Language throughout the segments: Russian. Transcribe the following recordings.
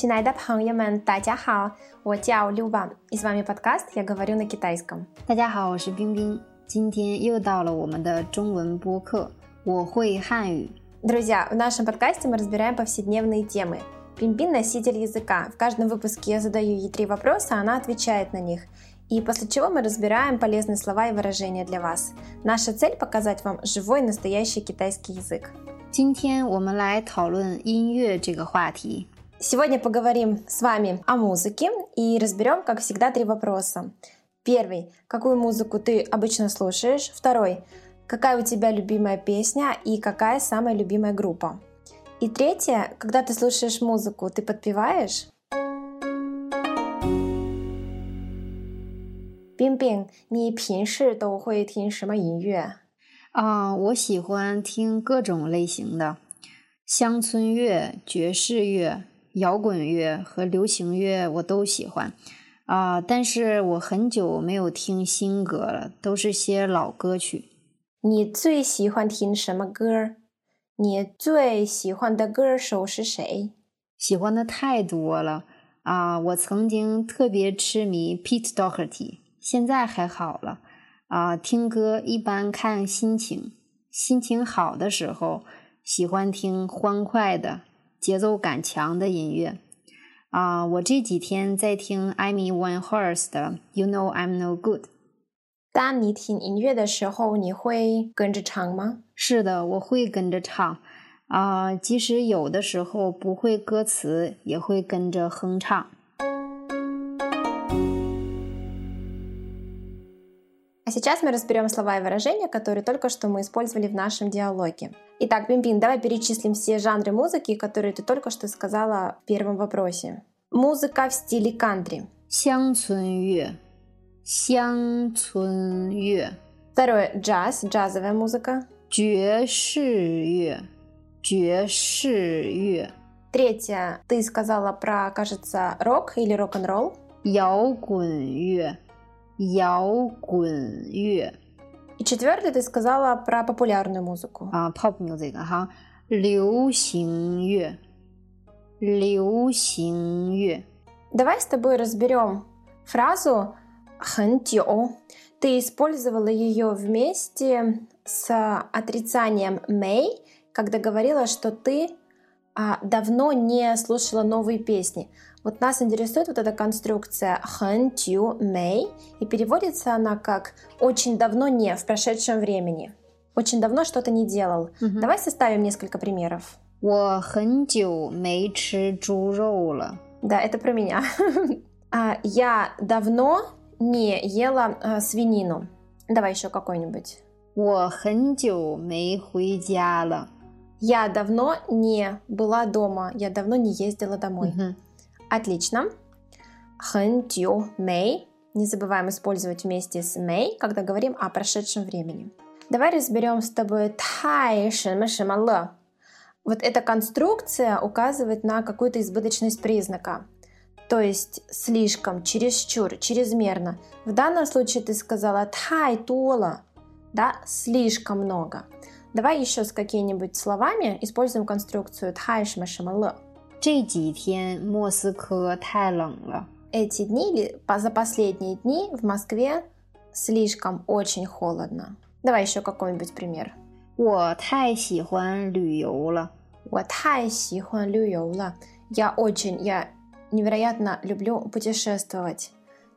亲爱的朋友们，大家好，我叫 Люба, и с вами подкаст «Я говорю на китайском». 大家好，我是冰冰，今天又到了我们的中文播客，我会汉语。 Друзья, в нашем подкасте мы разбираем повседневные темы. Пимпин – носитель языка. В каждом выпуске я задаю ей три вопроса, она отвечает на них. И после чего мы разбираем полезные слова и выражения для вас. Наша цель – показать вам живой, настоящий китайский язык. 今天我们来讨论音乐这个话题。 Сегодня поговорим с вами о музыке и разберем, как всегда, три вопроса. Первый – какую музыку ты обычно слушаешь? Второй – какая у тебя любимая песня и какая самая любимая группа? И третье – когда ты слушаешь музыку, ты подпеваешь? Бин-бин, 你平时都会听什么音乐？啊、我喜欢听各种类型的乡村乐、爵士乐、 摇滚乐和流行乐，我都喜欢。啊、但是我很久没有听新歌了，都是些老歌曲。你最喜欢听什么歌？你最喜欢的歌手是谁？喜欢的太多了啊！我曾经特别痴迷 Pete Doherty，现在还好了啊。听歌一般看心情，心情好的时候喜欢听欢快的、节奏感强的音乐啊。我这几天在听 Amy Winehouse 的《You Know I'm No Good》。当你听音乐的时候，你会跟着唱吗？是的，我会跟着唱啊，即使有的时候不会歌词，也会跟着哼唱。А сейчас мы разберем слова и выражения, которые только что мы использовали в нашем диалоге. Итак, Бимбин, давай перечислим все жанры музыки, которые ты только что сказала в первом вопросе. Музыка в стиле кантри. 乡村乐，乡村乐， Второе – джаз, джазовая музыка. 爵士乐，爵士乐， Третье – ты сказала про, кажется, рок или рок-н-ролл. 摇滚乐， 摇滚乐 И четвертое – ты сказала про популярную музыку. 啊，pop music 哈，流行乐，流行乐。 Давай с тобой разберем фразу 很久. Ты использовала ее вместе с отрицанием may, когда говорила, что ты а, давно не слушала новые песни. Вот нас интересует вот эта конструкция 很久 may, и переводится она как «очень давно не» в прошедшем времени. Очень давно что-то не делал. Мгм. Давай составим несколько примеров. 我很久没吃猪肉了。 Да, это про меня. А, Я давно не ела а, свинину. Давай еще какой-нибудь. 我很久没回家了。 Я давно не была дома. Я давно не ездила домой. 嗯哼 Отлично. Хэнтью мэй. Не забываем использовать вместе с мэй, когда говорим о прошедшем времени. Давай разберем с тобой тай шимашимало. Вот эта конструкция указывает на какую-то избыточность признака. То есть слишком, чересчур, чрезмерно. В данном случае ты сказала тай тола, да, слишком много. Давай еще с какими-нибудь словами используем конструкцию тхайшмашимало. 这几天莫斯科太冷了。 Эти дни или по- за последние дни в Москве слишком очень холодно. Давай еще какой-нибудь пример. 我太喜欢旅游了。 Я 太喜欢旅游了. Я очень, я невероятно люблю путешествовать.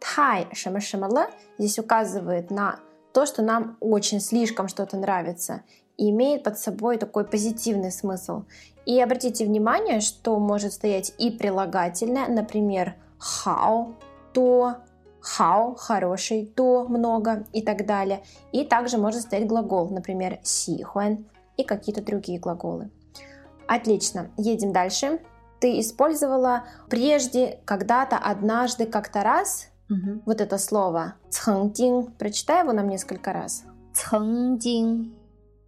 Тай 什么什么了 здесь указывает на то, что нам очень слишком что-то нравится и имеет под собой такой позитивный смысл. И обратите внимание, что может стоять и прилагательное, например, хау, то, хау, хороший, то, много и так далее. И также может стоять глагол, например, сихуан и какие-то другие глаголы. Отлично, едем дальше. Ты использовала прежде, когда-то, однажды, как-то раз Мгм. вот это слово «цхэнтин». Прочитай его нам несколько раз. 曾经，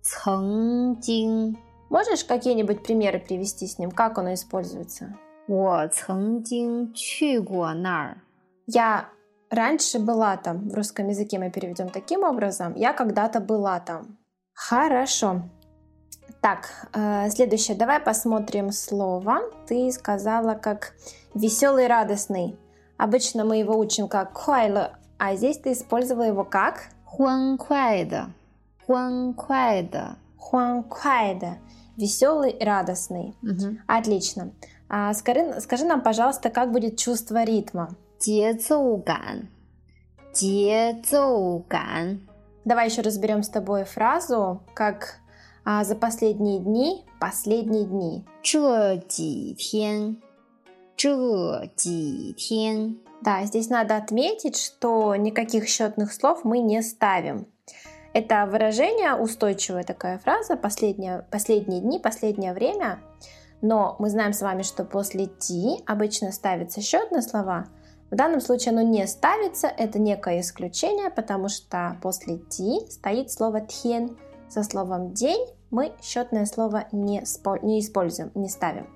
曾经， Можешь какие-нибудь примеры привести с ним? Как оно используется? 我曾经去过那儿。 Я раньше была там. В русском языке мы переведем таким образом. Я когда-то была там. Хорошо. Так, э, следующее. Давай посмотрим слово. Ты сказала как веселый, радостный. Обычно мы его учим как хуайле, а здесь ты использовала его как 欢快的，欢快的。 хуан куайде. Веселый, радостный. Мгм. Отлично. А скажи, скажи нам, пожалуйста, как будет чувство ритма? 节奏感，节奏感。 Давай еще разберем с тобой фразу, как а, за последние дни, последние дни. 这几天，这几天。 Да, здесь надо отметить, что никаких счетных слов мы не ставим. Это выражение, устойчивая такая фраза, последние, последние дни, последнее время. Но мы знаем с вами, что после «ти» обычно ставятся счетные слова. В данном случае оно не ставится, это некое исключение, потому что после «ти» стоит слово «тхен». Со словом «день» мы счетное слово не, не используем, не ставим.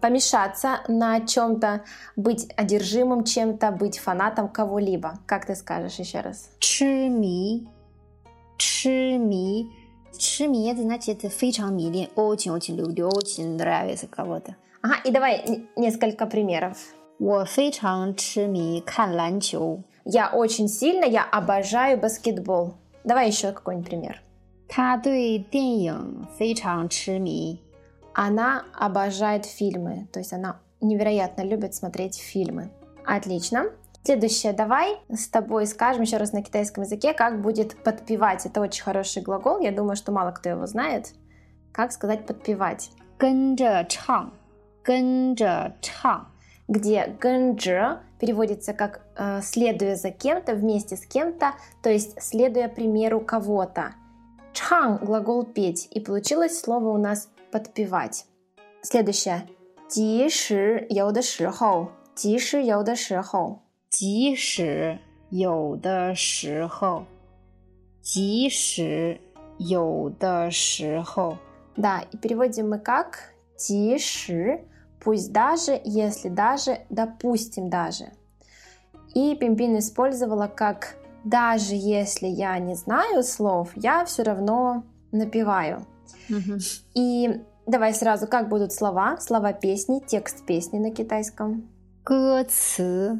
Помешаться на чем-то, быть одержимым чем-то, быть фанатом кого-либо. Как ты скажешь еще раз? 痴迷，痴迷，痴迷это значит非常迷恋，очень очень люблю очень нравится кого-то。 Ага, и давай н- несколько примеров. 我非常痴迷看篮球， Я очень сильно, я обожаю баскетбол. Давай еще какой-нибудь пример. 他对电影非常痴迷。 Она обожает фильмы, то есть она невероятно любит смотреть фильмы. Отлично. Следующее, давай с тобой скажем еще раз на китайском языке, как будет подпевать. Это очень хороший глагол, я думаю, что мало кто его знает. Как сказать подпевать? 跟着唱，跟着唱， где гэнджи переводится как э, следуя за кем-то, вместе с кем-то, то есть следуя примеру кого-то. Чан – глагол петь, и получилось слово у нас подпевать. Следующее. 即使有的时候，即使有的时候，即使有的时候， 即使有的时候， Да, и переводим мы как 即使, пусть даже, если даже, допустим даже. И Пимпин использовала как даже если я не знаю слов, я все равно напеваю. И давай сразу, как будут слова, слова песни, текст песни на китайском. 歌词，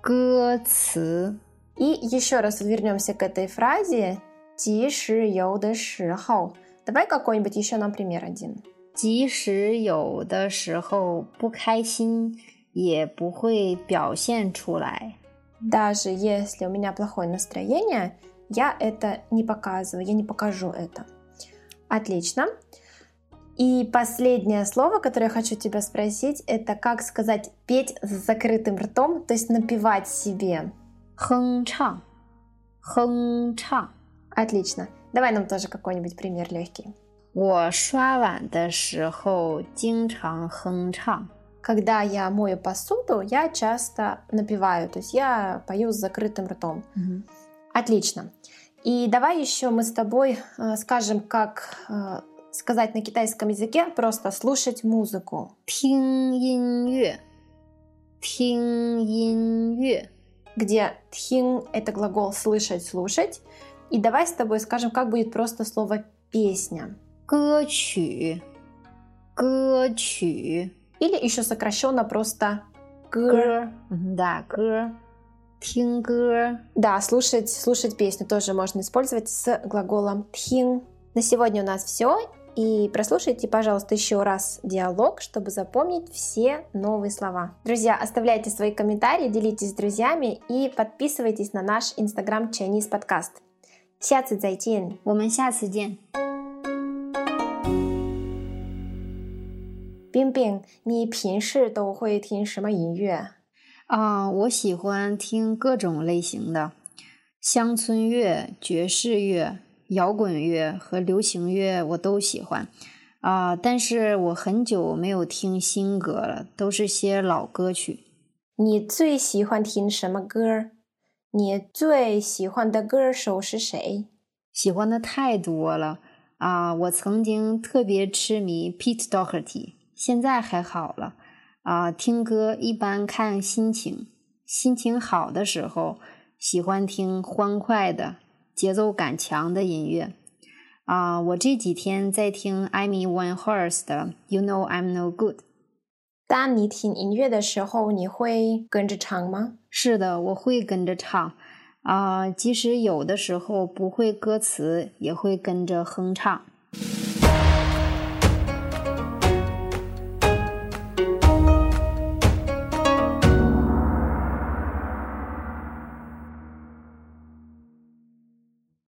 歌词， И еще раз вернемся к этой фразе 即使有的时候. Давай какой-нибудь еще нам пример один. 即使有的时候不开心，也不会表现出来。 Даже если у меня плохое настроение, я это не показываю, я не покажу это. Отлично. И последнее слово, которое я хочу тебя спросить, это как сказать петь с закрытым ртом, то есть напевать себе. 哼唱，哼唱。 Отлично. Давай нам тоже какой-нибудь пример легкий. 我刷碗的时候经常哼唱。 Когда я мою посуду, я часто напеваю, то есть я пою с закрытым ртом. Отлично. И давай еще мы с тобой э, скажем, как э, сказать на китайском языке просто слушать музыку. 听音乐，听音乐。 где тхин – это глагол слышать, слушать. И давай с тобой скажем, как будет просто слово песня. 歌曲，歌曲， Или еще сокращенно просто гр. 歌，嗯да，歌，听歌。 Да, слушать, слушать песню тоже можно использовать с глаголом тхин. На сегодня у нас все. И прослушайте, пожалуйста, еще раз диалог, чтобы запомнить все новые слова. Друзья, оставляйте свои комментарии, делитесь с друзьями и подписывайтесь на наш инстаграм Chinese подкаст. 下次再见。我们下次见。冰冰，你平时都会听什么音乐？啊、我喜欢听各种类型的乡村乐、爵士乐、 摇滚乐和流行乐，我都喜欢。啊、但是我很久没有听新歌了，都是些老歌曲。你最喜欢听什么歌？你最喜欢的歌手是谁？喜欢的太多了啊！我曾经特别痴迷 Pete Doherty，现在还好了啊。听歌一般看心情，心情好的时候喜欢听欢快的、节奏感强的音乐啊，我这几天在听 Amy Winehouse 的 You Know I'm No Good。当你听音乐的时候，你会跟着唱吗？是的，我会跟着唱。啊，即使有的时候不会歌词，也会跟着哼唱。